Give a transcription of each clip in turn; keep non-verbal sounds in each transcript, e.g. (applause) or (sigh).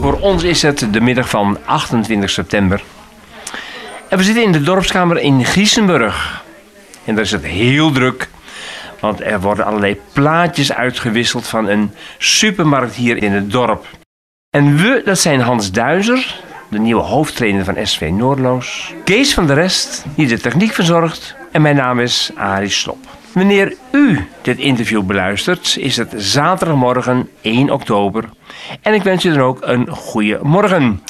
Voor ons is het de middag van 28 september. En we zitten in de dorpskamer in Giesenburg. En daar is het heel druk. Want er worden allerlei plaatjes uitgewisseld van een supermarkt hier in het dorp. En we, dat zijn Hans Duizer, de nieuwe hoofdtrainer van SV Noordloos. Kees van de Rest, die de techniek verzorgt. En mijn naam is Arie Slop. Wanneer u dit interview beluistert, is het zaterdagmorgen 1 oktober. En ik wens u dan ook een goede morgen.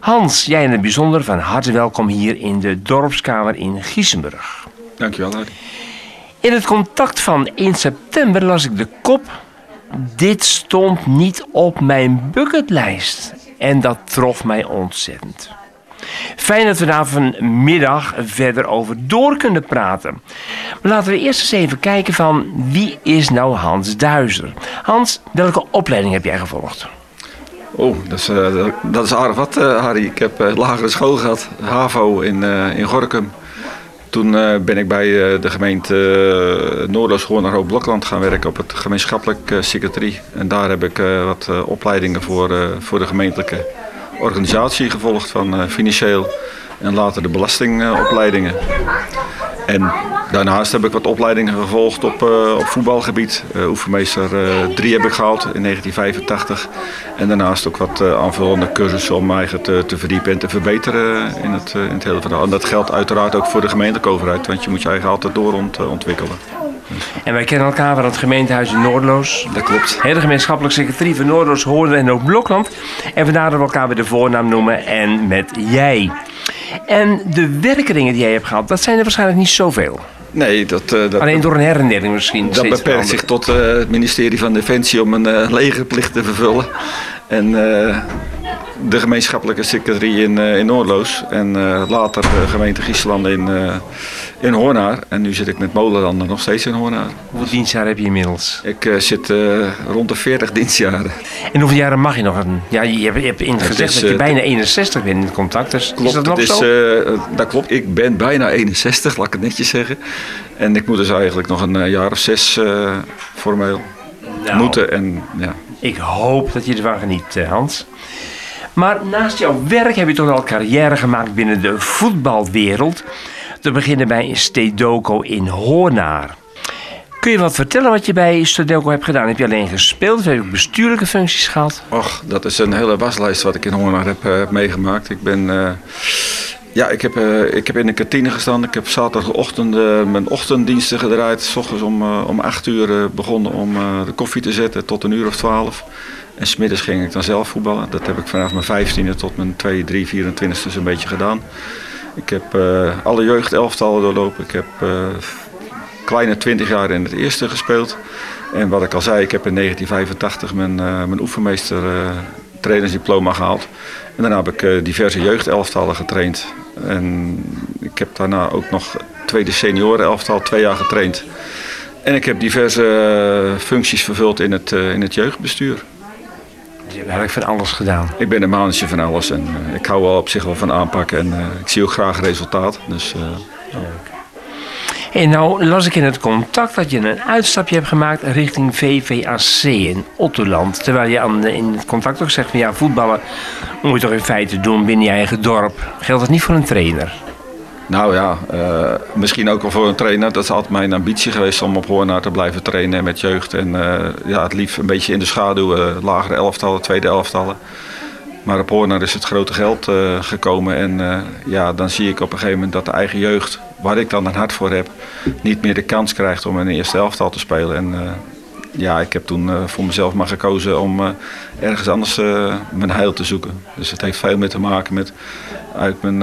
Hans, jij in het bijzonder van harte welkom hier in de dorpskamer in Giesenburg. Dankjewel, Arie. In het contact van 1 september las ik de kop. Dit stond niet op mijn bucketlijst. En dat trof mij ontzettend. Fijn dat we daar vanmiddag verder over door kunnen praten. Maar laten we eerst eens even kijken van wie is nou Hans Duizer? Hans, welke opleiding heb jij gevolgd? Oh, dat is, uh, dat is aardig wat, uh, Harry. Ik heb uh, lagere school gehad, HAVO in, in Gorkum. Toen ben ik bij de gemeente Noordloos gewoon naar Blokland gaan werken op het gemeenschappelijk secretarie. En daar heb ik wat opleidingen voor, voor de gemeentelijke organisatie gevolgd van financieel en later de belastingopleidingen. En daarnaast heb ik wat opleidingen gevolgd op, uh, op voetbalgebied. Uh, oefenmeester 3 uh, heb ik gehaald in 1985. En daarnaast ook wat aanvullende cursussen om mij eigen te, te, verdiepen en te verbeteren in het, in het hele verhaal. En dat geldt uiteraard ook voor de gemeentelijke overheid, want je moet je eigen altijd doorontwikkelen. En wij kennen elkaar van het gemeentehuis in Noordloos. Dat klopt. Hele gemeenschappelijk secretarie van Noordloos, Hoorn en ook Blokland. En vandaar dat we elkaar bij de voornaam noemen en met jij. En de werkeringen die jij hebt gehad, dat zijn er waarschijnlijk niet zoveel. Nee, dat, uh, dat, Alleen door een herindeling misschien. Dat beperkt zich tot uh, het ministerie van Defensie om een uh, legerplicht te vervullen. En de gemeenschappelijke secretarie in, in Noordloos. En later de gemeente Giesland in, in Hoornaar. En nu zit ik met Molenlanden nog steeds in Hoornaar. Hoeveel dienstjaren heb je inmiddels? Ik zit rond de 40 dienstjaren. En hoeveel jaren mag je nog? Een, ja, je hebt, je hebt in gezegd is, dat je bijna 61 bent in het contact. Dus klopt, is dat nog is, zo? dat klopt. Ik ben bijna 61, laat ik het netjes zeggen. En ik moet dus eigenlijk nog een jaar of zes formeel nou, moeten. En, ja. Ik hoop dat je ervan geniet, Hans. Maar naast jouw werk heb je toch al carrière gemaakt binnen de voetbalwereld. Te beginnen bij Stedoco in Hoornaar. Kun je wat vertellen wat je bij Stedoco hebt gedaan? Heb je alleen gespeeld of heb je bestuurlijke functies gehad? Och, dat is een hele waslijst wat ik in Hoornaar heb, uh, heb meegemaakt. Ik ben... Uh, ja, ik heb, uh, ik heb in de kantine gestaan. Ik heb zaterdagochtend mijn ochtenddiensten gedraaid. S ochtends om, om 8 uur begonnen om de koffie te zetten tot een uur of 12. En smiddags ging ik dan zelf voetballen. Dat heb ik vanaf mijn 15e tot mijn 2, 3, 24e zo'n beetje gedaan. Ik heb uh, alle jeugdelftallen doorlopen. Ik heb uh, kleine 20 jaar in het eerste gespeeld. En wat ik al zei, ik heb in 1985 mijn, uh, mijn oefenmeester trainersdiploma gehaald. En daarna heb ik diverse jeugdelftallen getraind. En ik heb daarna ook nog tweede seniorenelftal twee jaar getraind. En ik heb diverse functies vervuld in het, in het jeugdbestuur. Hebt eigenlijk van alles gedaan. Ik ben een mannetje van alles en uh, ik hou wel op zich wel van aanpakken en uh, ik zie ook graag resultaat. Dus, uh, En nou las ik in het contact dat je een uitstapje hebt gemaakt richting VVAC in Ottoland. Terwijl je aan, in het contact ook zegt van ja, voetballen moet je toch in feite doen binnen je eigen dorp. Geldt dat niet voor een trainer? Nou ja, uh, misschien ook wel voor een trainer. Dat is altijd mijn ambitie geweest om op Hoornaar te blijven trainen met jeugd. En uh, ja, het liefst een beetje in de schaduw, uh, lagere elftallen, tweede elftallen. Maar op Hoornaar is het grote geld gekomen. En ja, dan zie ik op een gegeven moment dat de eigen jeugd, waar ik dan een hart voor heb, niet meer de kans krijgt om in de eerste elftal te spelen. En ja, ik heb toen voor mezelf maar gekozen om ergens anders mijn heil te zoeken. Dus het heeft veel meer te maken met uit mijn,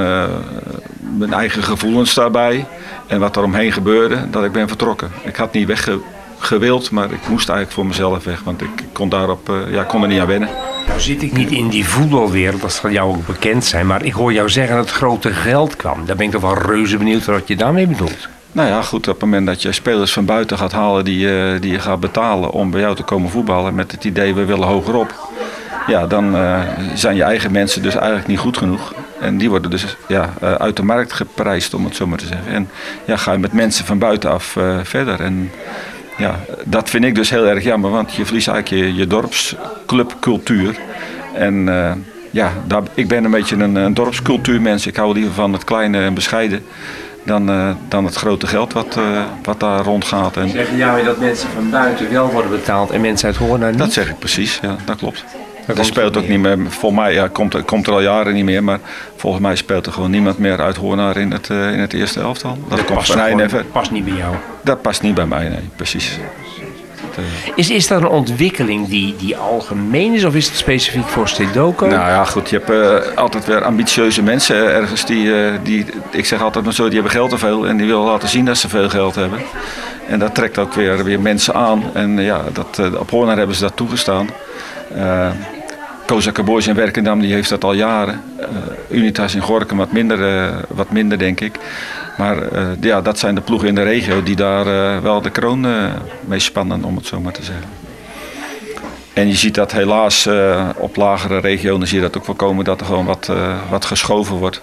mijn eigen gevoelens daarbij en wat er omheen gebeurde, dat ik ben vertrokken. Ik had niet weggewild, maar ik moest eigenlijk voor mezelf weg, want ik kon, daarop, ja, kon er niet aan wennen. Nou zit ik niet in die voetbalwereld, dat zal jou ook bekend zijn, maar ik hoor jou zeggen dat het grote geld kwam. Daar ben ik toch wel reuze benieuwd wat je daarmee bedoelt. Nou ja, goed, op het moment dat je spelers van buiten gaat halen die, uh, die je gaat betalen om bij jou te komen voetballen met het idee we willen hogerop. Ja, dan uh, zijn je eigen mensen dus eigenlijk niet goed genoeg. En die worden dus ja, uh, uit de markt geprijsd, om het zo maar te zeggen. En ja, ga je met mensen van buitenaf verder. En ja, dat vind ik dus heel erg jammer, want je verliest eigenlijk je, dorpsclubcultuur. En eh, ja, daar, ik ben een beetje een, een dorpscultuurmens. Ik hou liever van het kleine en bescheiden dan, uh, dan het grote geld wat, uh, wat daar rondgaat. En... Zeg jij dat mensen van buiten wel worden betaald en mensen uit Hoorn niet? Dat zeg ik precies, ja, dat klopt. Dat speelt ook niet meer. Volgens mij ja, komt, komt er al jaren niet meer. Maar volgens mij speelt er gewoon niemand meer uit Hoornaar in het, uh, in het eerste elftal. Dat, dat komt past, gewoon, even. past niet bij jou. Dat past niet bij mij, nee, precies. Is, is dat een ontwikkeling die, die algemeen is of is het specifiek voor Stedoco? Nou ja, goed. Je hebt uh, altijd weer ambitieuze mensen ergens die, uh, die, ik zeg altijd maar zo, die hebben geld te veel en die willen laten zien dat ze veel geld hebben. En dat trekt ook weer, weer mensen aan. En ja, dat, op Hoornaar hebben ze dat toegestaan. Kozak Boys in Werkendam die heeft dat al jaren. Unitas in Gorkum wat minder, wat minder denk ik. Maar uh, ja, dat zijn de ploegen in de regio die daar uh, wel de kroon uh, mee spannen, om het zo maar te zeggen. En je ziet dat helaas op lagere regionen zie je dat ook voorkomen dat er gewoon wat, wat geschoven wordt.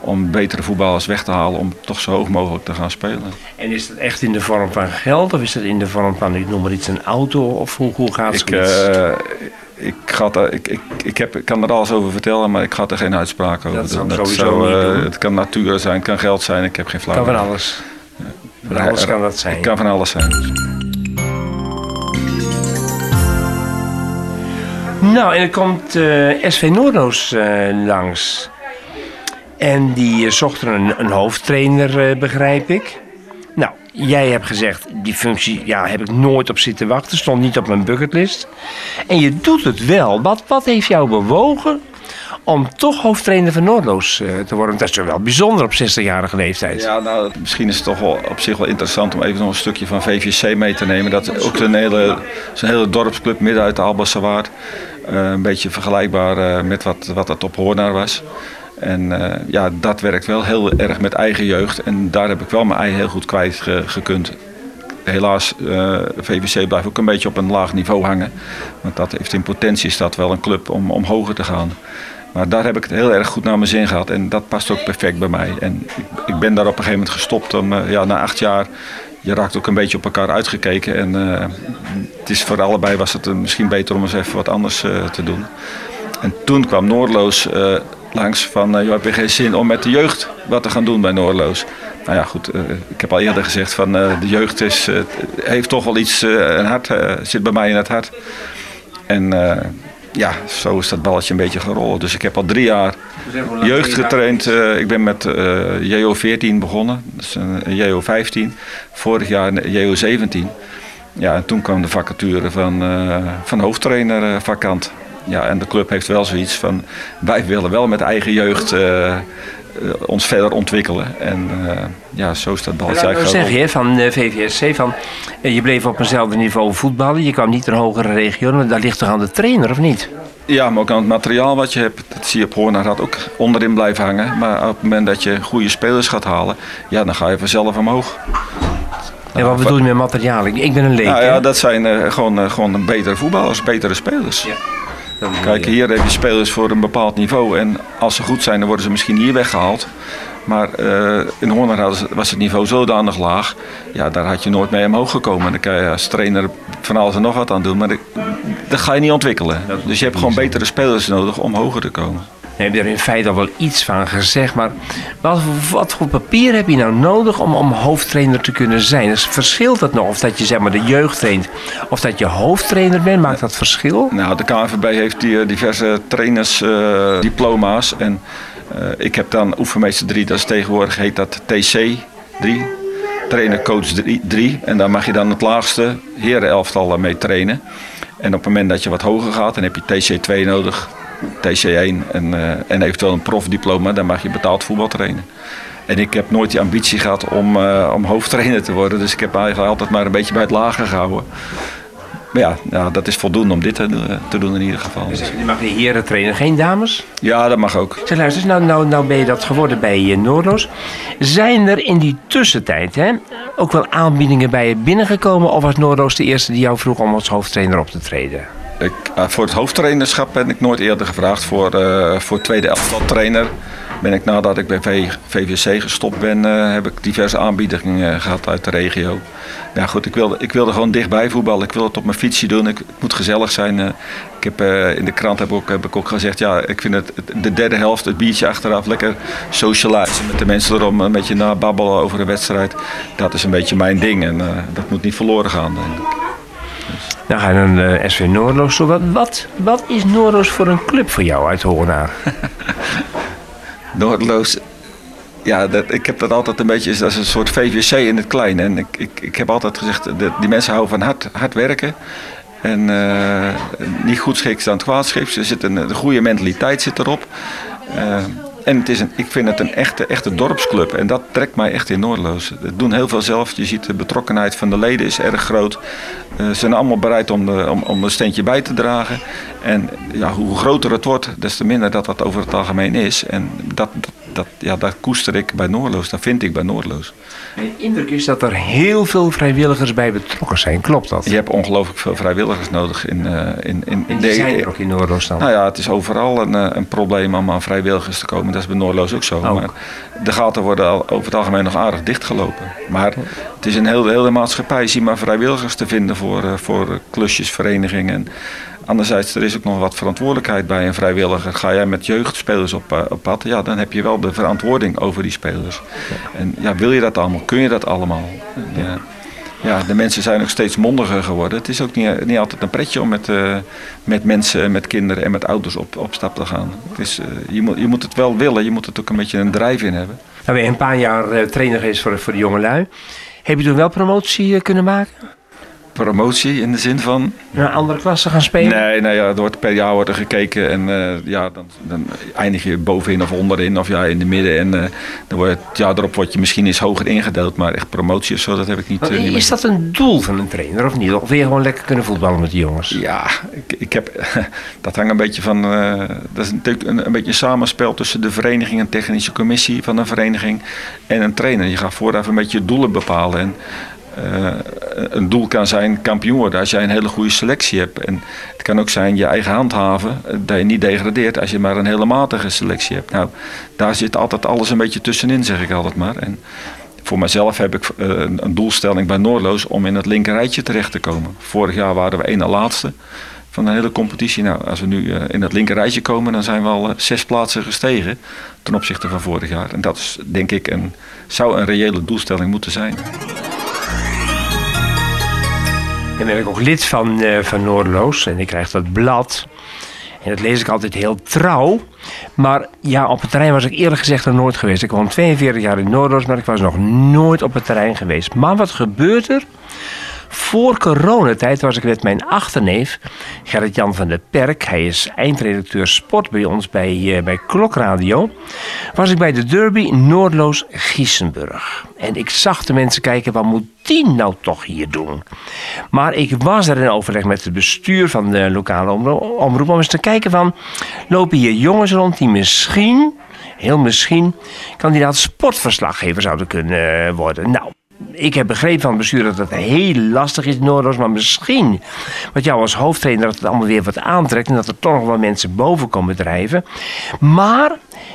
Om betere voetballers weg te halen om toch zo hoog mogelijk te gaan spelen. En is dat echt in de vorm van geld of is dat in de vorm van, ik noem maar iets, een auto? Of hoe, hoe gaat het? ik, ga er, ik, ik, ik, heb, ik kan er alles over vertellen, maar ik ga er geen uitspraak over dat doen. Dat sowieso niet uh, Het kan natuur zijn, het kan geld zijn, ik heb geen flauw. kan van alles. Ja. Van alles kan dat zijn. Het kan van alles zijn. Nou, en er komt uh, SV Noordoos uh, langs. En die zocht er een, een hoofdtrainer, begrijp ik. Jij hebt gezegd, die functie ja, heb ik nooit op zitten wachten. Stond niet op mijn bucketlist. En je doet het wel. Wat, wat heeft jou bewogen om toch hoofdtrainer van Noordloos uh, te worden? Dat is wel bijzonder op 60-jarige leeftijd. Ja, nou, misschien is het toch op zich wel interessant om even nog een stukje van VVC mee te nemen. Dat is ook een hele, een hele dorpsclub midden uit de Albassawaard. Uh, een beetje vergelijkbaar uh, met wat, wat het op Hoornaar was. En uh, ja, dat werkt wel heel erg met eigen jeugd. En daar heb ik wel mijn ei heel goed kwijt ge gekund. Helaas, uh, VVC blijft ook een beetje op een laag niveau hangen. Want dat heeft in potentie is dat wel een club om, om hoger te gaan. Maar daar heb ik het heel erg goed naar mijn zin gehad. En dat past ook perfect bij mij. En ik, ben daar op een gegeven moment gestopt. Om, uh, ja, na acht jaar, je raakt ook een beetje op elkaar uitgekeken. En het is voor allebei was het misschien beter om eens even wat anders te doen. En toen kwam Noordloos langs van, uh, je hebt geen zin om met de jeugd wat te gaan doen bij Noorloos. Nou ja, goed, uh, ik heb al eerder gezegd van uh, de jeugd is, heeft toch wel iets, een hart, zit bij mij in het hart. En ja, zo is dat balletje een beetje gerold. Dus ik heb al drie jaar jeugd getraind. ik ben met JO14 begonnen, dus een JO15. Vorig jaar JO17. Ja, en toen kwam de vacature van, van hoofdtrainer vakant. Ja, en de club heeft wel zoiets van, wij willen wel met eigen jeugd uh, ons verder ontwikkelen. En uh, ja, zo is dat balletje eigenlijk zeg je van de VVSC, van, je bleef op eenzelfde niveau voetballen, je kwam niet een hogere regio, maar daar ligt toch aan de trainer, of niet? Ja, maar ook aan het materiaal wat je hebt. Dat zie je op Hoornaar had ook onderin blijven hangen. Maar op het moment dat je goede spelers gaat halen, ja, dan ga je vanzelf omhoog. En wat bedoel je met materiaal? Ik ben een leek. Nou, ja, dat zijn uh, gewoon, uh, gewoon betere voetballers, betere spelers. Ja. Kijk, hier heb je spelers voor een bepaald niveau. En als ze goed zijn, dan worden ze misschien hier weggehaald. Maar uh, in Hoorn was het niveau zodanig laag. Ja, daar had je nooit mee omhoog gekomen. Dan kan je als trainer van alles en nog wat aan doen. Maar dat ga je niet ontwikkelen. Dus je hebt gewoon betere spelers nodig om hoger te komen. Je hebt er in feite al wel iets van gezegd, maar wat, wat, voor papier heb je nou nodig om, om hoofdtrainer te kunnen zijn? Dus verschilt dat nog of dat je zeg maar de jeugd traint of dat je hoofdtrainer bent? Maakt dat verschil? Nou, de KNVB heeft die, eh, diverse trainersdiploma's uh, en uh, ik heb dan oefenmeester 3, dat is tegenwoordig heet dat TC 3. Trainer coach 3 en daar mag je dan het laagste herenelftal mee trainen. En op het moment dat je wat hoger gaat, dan heb je TC2 nodig, TC1 en, uh, en eventueel een profdiploma, dan mag je betaald voetbal trainen. En ik heb nooit die ambitie gehad om, uh, om hoofdtrainer te worden, dus ik heb eigenlijk altijd maar een beetje bij het lager gehouden. Maar ja, nou, dat is voldoende om dit te, te, doen in ieder geval. Dus je mag de heren trainen, geen dames? Ja, dat mag ook. Zeg, luister, nou, nou, nou ben je dat geworden bij uh. Zijn er in die tussentijd hè, ook wel aanbiedingen bij je binnengekomen? Of was Noordloos de eerste die jou vroeg om als hoofdtrainer op te treden? Ik, uh, voor het hoofdtrainerschap ben ik nooit eerder gevraagd. Voor, uh, voor tweede elftal trainer ben ik nadat ik bij VVC gestopt ben, heb ik diverse aanbiedingen gehad uit de regio. Ja goed, ik wilde, ik wilde gewoon dichtbij voetballen. Ik wil het op mijn fietsje doen. Ik, het moet gezellig zijn. ik heb, in de krant heb, ook, heb ik ook gezegd, ja, ik vind het, de derde helft, het biertje achteraf, lekker socializen met de mensen erom. Een beetje nababbelen over de wedstrijd. Dat is een beetje mijn ding en dat moet niet verloren gaan, denk ik. Dan ga je naar uh, SV Noordloos. Wat, wat, wat is Noordloos voor een club voor jou uit Hoornaar? (laughs) Noordloos, ja, dat, ik heb dat altijd een beetje, dat is een soort VVC in het klein. En ik, ik, ik heb altijd gezegd, de, die mensen houden van hard, hard werken. En uh, niet goed schiks dan kwaad schiks. Er zit een, goede mentaliteit zit erop. Uh, en het is een, ik vind het een echte, echte dorpsclub. En dat trekt mij echt in Noordloos. Ze doen heel veel zelf. Je ziet de betrokkenheid van de leden is erg groot. Uh, ze zijn allemaal bereid om, de, om, om een steentje bij te dragen. En ja, hoe groter het wordt, des te minder dat dat over het algemeen is. En dat, dat, ja, dat koester ik bij Noordloos. Dat vind ik bij Noordloos. Mijn indruk is dat er heel veel vrijwilligers bij betrokken zijn. Klopt dat? Je hebt ongelooflijk veel vrijwilligers nodig in, uh, in, in, in de, zijn er ook in Noordloos dan? Nou ja, het is overal een, eh, een probleem om aan vrijwilligers te komen. Dat is bij Noordloos ook zo. Maar de gaten worden over het algemeen nog aardig dichtgelopen. Maar het is een hele, hele maatschappij. Zie maar vrijwilligers te vinden voor, uh, voor klusjes, verenigingen. Anderzijds, er is ook nog wat verantwoordelijkheid bij een vrijwilliger. Ga jij met jeugdspelers op, uh, op pad, ja, dan heb je wel de verantwoording over die spelers. En ja, wil je dat allemaal? Kun je dat allemaal? Ja. ja, de mensen zijn ook steeds mondiger geworden. Het is ook niet, niet altijd een pretje om met, uh, met mensen, met kinderen en met ouders op, op stap te gaan. Het is, je, moet, je moet het wel willen, je moet het ook een beetje een drijf in hebben. Nou, ben je een paar jaar trainer geweest voor, voor de jongelui. Heb je toen wel promotie kunnen maken? Promotie in de zin van. Naar andere klassen gaan spelen? Nee, nee ja, er wordt, per jaar wordt er gekeken en uh, ja, dan, dan, eindig je bovenin of onderin of ja, in de midden. En uh, dan wordt het jaar erop word je misschien eens hoger ingedeeld, maar echt promotie of zo, dat heb ik niet. Uh, is dat een doel van een trainer of niet? Of wil je gewoon lekker kunnen voetballen met die jongens? Ja, ik, ik heb, (laughs) dat hangt een beetje van. dat is natuurlijk een, een beetje een samenspel tussen de vereniging en technische commissie van een vereniging en een trainer. Je gaat vooraf een beetje doelen bepalen. En, uh, een doel kan zijn kampioen worden als jij een hele goede selectie hebt. En het kan ook zijn je eigen handhaven, eh, dat je niet degradeert als je maar een hele matige selectie hebt. Nou, daar zit altijd alles een beetje tussenin, zeg ik altijd maar. En voor mezelf heb ik uh, een doelstelling bij Noordloos om in het linkerrijtje terecht te komen. Vorig jaar waren we één na laatste van de hele competitie. Nou, als we nu in het linkerrijtje komen, dan zijn we al zes plaatsen gestegen ten opzichte van vorig jaar. En dat is denk ik een, zou een reële doelstelling moeten zijn. En ben ik ook lid van, uh, van Noordeloos. En ik krijg dat blad. En dat lees ik altijd heel trouw. Maar ja, op het terrein was ik eerlijk gezegd nog nooit geweest. Ik woon 42 jaar in Noordeloos, maar ik was nog nooit op het terrein geweest. Maar wat gebeurt er? Voor coronatijd was ik met mijn achterneef, Gerrit-Jan van der Perk. Hij is eindredacteur sport bij ons bij, uh, bij Klokradio. Was ik bij de derby Noordloos-Giesenburg. En ik zag de mensen kijken, wat moet die nou toch hier doen? Maar ik was er in overleg met het bestuur van de lokale omroep... om eens te kijken van, lopen hier jongens rond die misschien heel misschien kandidaat sportverslaggever zouden kunnen worden. Nou, ik heb begrepen van het bestuur dat het heel lastig is in Noordoos. Maar misschien, wat jou als hoofdtrainer, dat het allemaal weer wat aantrekt. En dat er toch nog wel mensen boven komen drijven. Maar,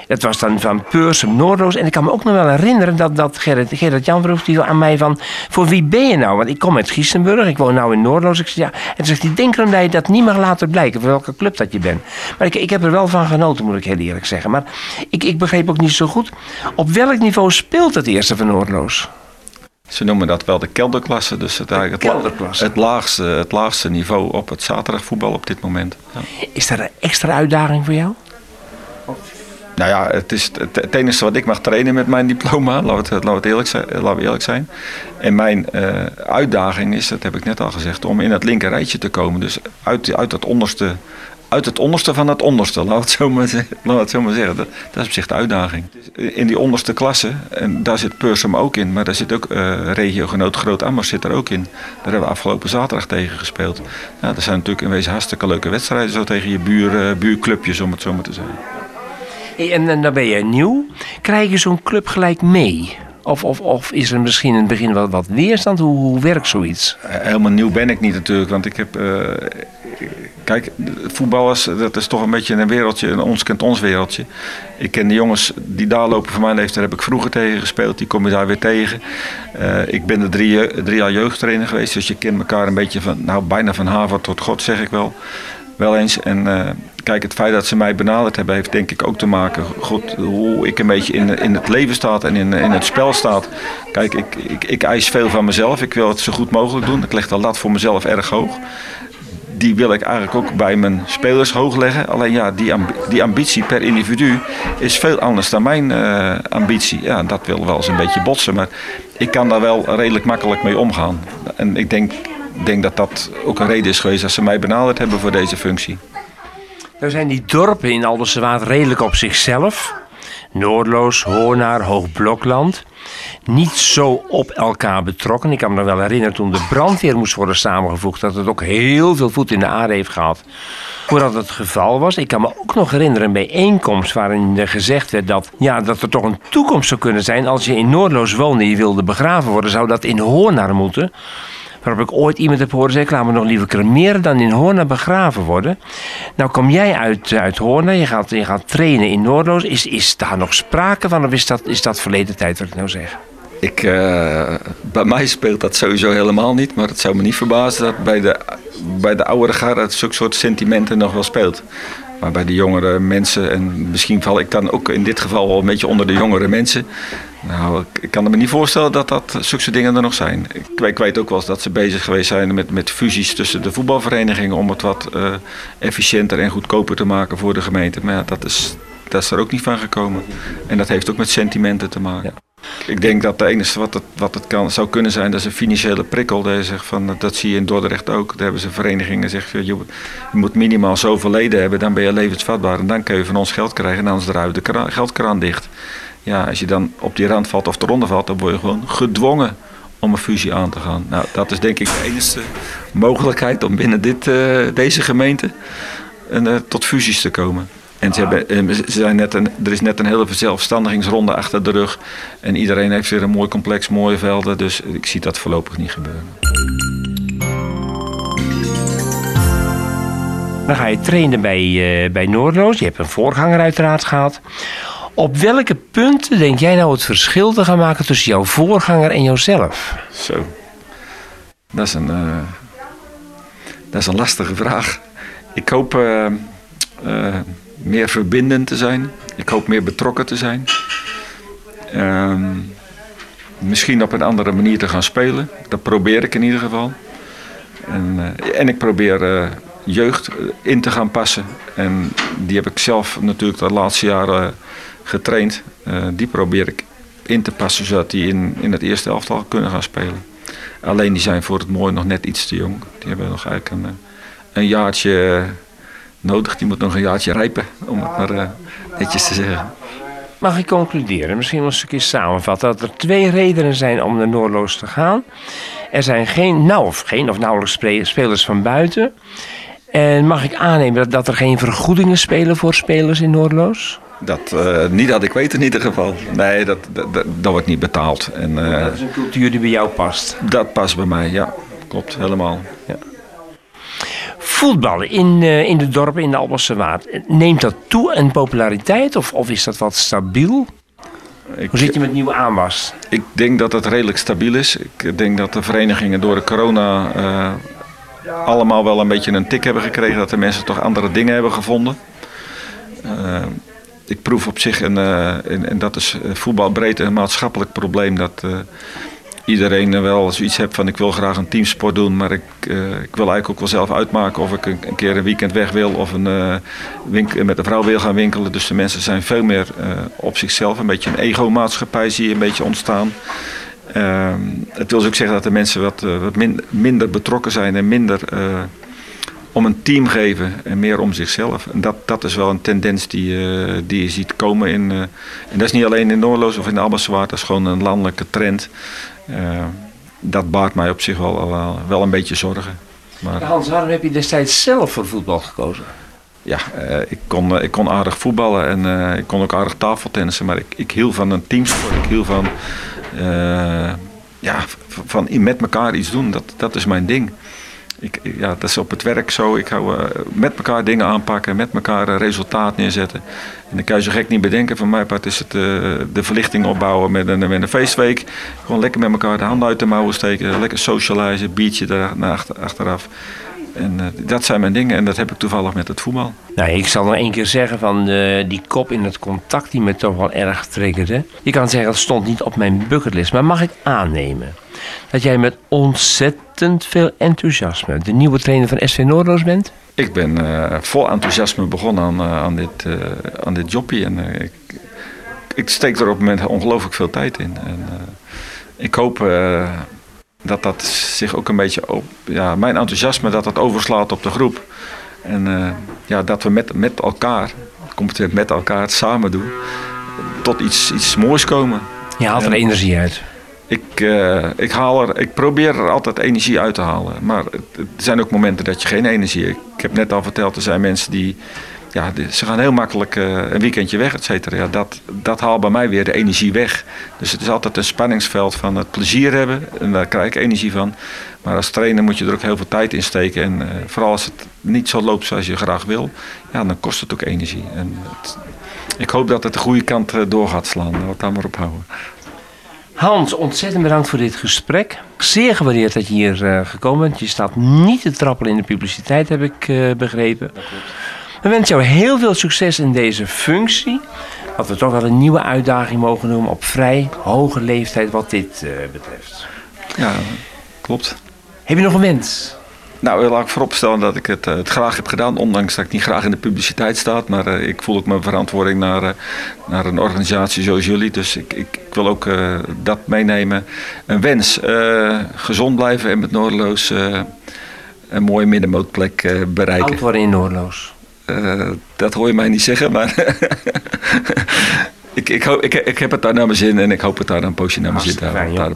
het was dan van Peursum, Noordoos. En ik kan me ook nog wel herinneren dat, dat Gerrit, Gerrit Jan vroeg die aan mij van... Voor wie ben je nou? Want ik kom uit Giesenburg, ik woon nou in Noordoos. Ik zeg, ja. En toen zegt hij, denk erom dat je dat niet mag laten blijken. Voor welke club dat je bent. Maar ik, ik heb er wel van genoten, moet ik heel eerlijk zeggen. Maar ik, ik begreep ook niet zo goed. Op welk niveau speelt het eerste van Noordloos? Ze noemen dat wel de kelderklasse. Dus het, eigenlijk het, het, laagste, het laagste niveau op het zaterdagvoetbal op dit moment. Ja. Is er een extra uitdaging voor jou? Nou ja, het is het, het, enige wat ik mag trainen met mijn diploma, laten we het, eerlijk, zijn, laten we eerlijk zijn. En mijn uh, uitdaging is, dat heb ik net al gezegd, om in het linker rijtje te komen. Dus uit, uit het onderste uit het onderste van het onderste, laat het zo maar, laat het zo maar zeggen. Dat, dat, is op zich de uitdaging. In die onderste klasse, en daar zit Peursum ook in, maar daar zit ook uh, regiogenoot Groot Ammers zit er ook in. Daar hebben we afgelopen zaterdag tegen gespeeld. Ja, dat zijn natuurlijk in wezen hartstikke leuke wedstrijden, zo tegen je buur, buurclubjes, om het zo maar te zeggen. En, en dan ben je nieuw. Krijg je zo'n club gelijk mee? Of, of, of is er misschien in het begin wat, wat weerstand? Hoe, hoe werkt zoiets? Helemaal nieuw ben ik niet natuurlijk, want ik heb... Uh, kijk, voetballers, dat is toch een beetje een wereldje, een ons kent ons wereldje. Ik ken de jongens die daar lopen van mijn leeftijd, heb ik vroeger tegen gespeeld. Die kom je daar weer tegen. Uh, ik ben er drie, jaar jeugdtrainer geweest, dus je kent elkaar een beetje van, nou bijna van haven tot God zeg ik wel. Wel eens. En uh, kijk, het feit dat ze mij benaderd hebben, heeft denk ik ook te maken. God, hoe ik een beetje in, in het leven staat en in, in het spel staat. Kijk, ik, ik, ik eis veel van mezelf. Ik wil het zo goed mogelijk doen. Ik leg de lat voor mezelf erg hoog die wil ik eigenlijk ook bij mijn spelers hoog leggen. Alleen ja, die, die ambitie per individu is veel anders dan mijn uh, ambitie. Ja, dat wil wel eens een beetje botsen, maar ik kan daar wel redelijk makkelijk mee omgaan. En ik denk, denk dat dat ook een reden is geweest dat ze mij benaderd hebben voor deze functie. Nou zijn die dorpen in Aldersewaard redelijk op zichzelf. Noordloos, Hoornaar, Hoogblokland. Niet zo op elkaar betrokken. Ik kan me nog wel herinneren toen de brandweer moest worden samengevoegd... dat het ook heel veel voet in de aarde heeft gehad voordat het geval was. Ik kan me ook nog herinneren een bijeenkomst waarin gezegd werd dat, ja, dat er toch een toekomst zou kunnen zijn. Als je in Noordloos woonde en je wilde begraven worden, zou dat in Hoornaar moeten. Waarop ik ooit iemand heb horen zeggen: laat me nog liever cremeren dan in Hoorn begraven worden. Nou, kom jij uit, uit Hoorn, je gaat, je gaat trainen in Noordloos. Is, is daar nog sprake van of is dat, is dat verleden tijd wat ik nou zeg? Ik, uh, bij mij speelt dat sowieso helemaal niet, maar het zou me niet verbazen dat bij de, bij de oudere zulke soort sentimenten nog wel speelt. Maar bij de jongere mensen, en misschien val ik dan ook in dit geval wel een beetje onder de jongere mensen. Nou, ik kan me niet voorstellen dat dat zulke dingen er nog zijn. Ik, ik weet ook wel eens dat ze bezig geweest zijn met, met fusies tussen de voetbalverenigingen om het wat uh, efficiënter en goedkoper te maken voor de gemeente. Maar ja, dat is, dat is er ook niet van gekomen. En dat heeft ook met sentimenten te maken. Ik denk dat het enige wat het, wat het kan, zou kunnen zijn, dat is een financiële prikkel. Dat, zegt van, dat zie je in Dordrecht ook. Daar hebben ze verenigingen zeggen, je, je moet minimaal zoveel leden hebben, dan ben je levensvatbaar. En dan kun je van ons geld krijgen en anders draait de kraan, geldkraan dicht. Ja, als je dan op die rand valt of eronder valt, dan word je gewoon gedwongen om een fusie aan te gaan. Nou, dat is denk ik de enige mogelijkheid om binnen dit, uh, deze gemeente uh, tot fusies te komen. En ze hebben, eh, ze zijn net een, er is net een hele verzelfstandigingsronde achter de rug. En iedereen heeft weer een mooi complex, mooie velden. Dus ik zie dat voorlopig niet gebeuren. Dan ga je trainen bij, uh, bij Noordloos. Je hebt een voorganger uiteraard gehad. Op welke punten denk jij nou het verschil te gaan maken tussen jouw voorganger en jouzelf? Zo. Dat is een, uh, dat is een lastige vraag. Ik hoop uh, meer verbindend te zijn. Ik hoop meer betrokken te zijn. Uh, misschien op een andere manier te gaan spelen. Dat probeer ik in ieder geval. En, en ik probeer jeugd in te gaan passen. En die heb ik zelf natuurlijk de laatste jaren getraind. Uh, die probeer ik in te passen zodat die in, in het eerste elftal kunnen gaan spelen. Alleen die zijn voor het mooi nog net iets te jong. Die hebben nog eigenlijk een, een jaartje nodig. Die moet nog een jaartje rijpen, om het maar netjes te zeggen. Mag ik concluderen, misschien wel een stukje samenvatten, dat er twee redenen zijn om naar Noordloos te gaan. Er zijn geen, nou of geen of nauwelijks spelers van buiten. En mag ik aannemen dat, er geen vergoedingen spelen voor spelers in Noordloos? Dat, uh, niet dat ik weet in ieder geval. Nee, dat, dat, dat, wordt niet betaald. En, uh, dat is een cultuur die bij jou past? Dat past bij mij, ja. Klopt, helemaal. Ja voetballen in, uh, in de dorpen in de Albelse Waard, neemt dat toe in populariteit of, of is dat wat stabiel? Ik, Hoe zit je met nieuwe aanwas? Ik denk dat het redelijk stabiel is. Ik denk dat de verenigingen door de corona allemaal wel een beetje een tik hebben gekregen. Dat de mensen toch andere dingen hebben gevonden. Ik proef op zich, en, en, dat is voetbalbreed een maatschappelijk probleem, dat iedereen wel zoiets hebt van ik wil graag een teamsport doen, maar ik, ik wil eigenlijk ook wel zelf uitmaken of ik een, een keer een weekend weg wil of een, winkel, met een vrouw wil gaan winkelen. Dus de mensen zijn veel meer op zichzelf, een beetje een ego-maatschappij zie je een beetje ontstaan. Ehm, het wil dus ook zeggen dat de mensen wat, wat min, minder betrokken zijn en minder om een team geven en meer om zichzelf. En dat, dat is wel een tendens die, die je ziet komen. In, en dat is niet alleen in Noorloos of in Albaswaard, dat is gewoon een landelijke trend. Uh, dat baart mij op zich wel, wel, wel een beetje zorgen. Maar, Hans, waarom heb je destijds zelf voor voetbal gekozen? Ja, ik, kon, ik kon aardig voetballen en ik kon ook aardig tafeltennissen. Maar ik, ik hield van een teamsport. Ik hield van, ja, van met elkaar iets doen. Dat, dat is mijn ding. Ik, ja, dat is op het werk zo. Ik hou uh, met elkaar dingen aanpakken, met elkaar uh, resultaat neerzetten. En dan kan je zo gek niet bedenken. Van mijn part is het uh, de verlichting opbouwen met een, met een feestweek. Gewoon lekker met elkaar de handen uit de mouwen steken. Lekker socializen, biertje er, achter, achteraf. En uh, dat zijn mijn dingen en dat heb ik toevallig met het voetbal. Nou, ik zal nog één keer zeggen van uh, die kop in het contact die me toch wel erg triggerde. Je kan zeggen dat stond niet op mijn bucketlist, maar mag ik aannemen dat jij met ontzettend veel enthousiasme de nieuwe trainer van SV Noordloos bent? Ik ben uh, vol enthousiasme begonnen aan, aan dit, aan dit jobje en ik, ik steek er op het moment ongelooflijk veel tijd in. En, ik hoop dat dat zich ook een beetje op, ja, mijn enthousiasme dat dat overslaat op de groep. En uh, ja, dat we met, met elkaar, competent met elkaar samen doen, tot iets, iets moois komen. Je haalt er en, energie uit. Ik, uh, ik, haal er, ik probeer er altijd energie uit te halen. Maar er zijn ook momenten dat je geen energie hebt. Ik heb net al verteld, er zijn mensen die ja, ze gaan heel makkelijk uh, een weekendje weg, et cetera. Ja, dat, dat haalt bij mij weer de energie weg. Dus het is altijd een spanningsveld van het plezier hebben. En daar krijg ik energie van. Maar als trainer moet je er ook heel veel tijd in steken. En uh, vooral als het niet zo loopt zoals je graag wil, ja, dan kost het ook energie. En het, ik hoop dat het de goede kant uh, door gaat slaan. Laten we daar maar op houden. Hans, ontzettend bedankt voor dit gesprek. Zeer gewaardeerd dat je hier uh, gekomen bent. Je staat niet te trappelen in de publiciteit, heb ik uh, begrepen. We wensen jou heel veel succes in deze functie. Wat we toch wel een nieuwe uitdaging mogen noemen op vrij hoge leeftijd wat dit uh, betreft. Ja, klopt. Heb je nog een wens? Nou, laat ik vooropstellen dat ik het, uh, het, graag heb gedaan, ondanks dat ik niet graag in de publiciteit sta. Maar uh, ik voel ook mijn verantwoording naar, uh, naar een organisatie zoals jullie. Dus ik, ik, ik wil ook dat meenemen. Een wens, gezond blijven en met Noordeloos een mooie middenmootplek bereiken. Antwoorden in Noordeloos. Uh, dat hoor je mij niet zeggen, maar (laughs) ik, ik, hoop, ik, ik, heb het daar naar mijn zin en ik hoop het daar een poosje naar mijn zin te houden.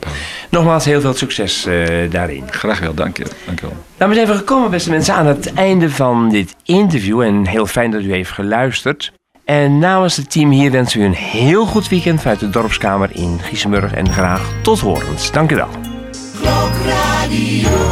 Nogmaals heel veel succes uh, daarin. Graag wel, dank je. Dank je wel. Nou, we zijn gekomen, beste mensen, aan het einde van dit interview. En heel fijn dat u heeft geluisterd. En namens het team hier wensen we u een heel goed weekend vanuit de dorpskamer in Giesenburg. En graag tot horens. Dank u wel. Klokradio.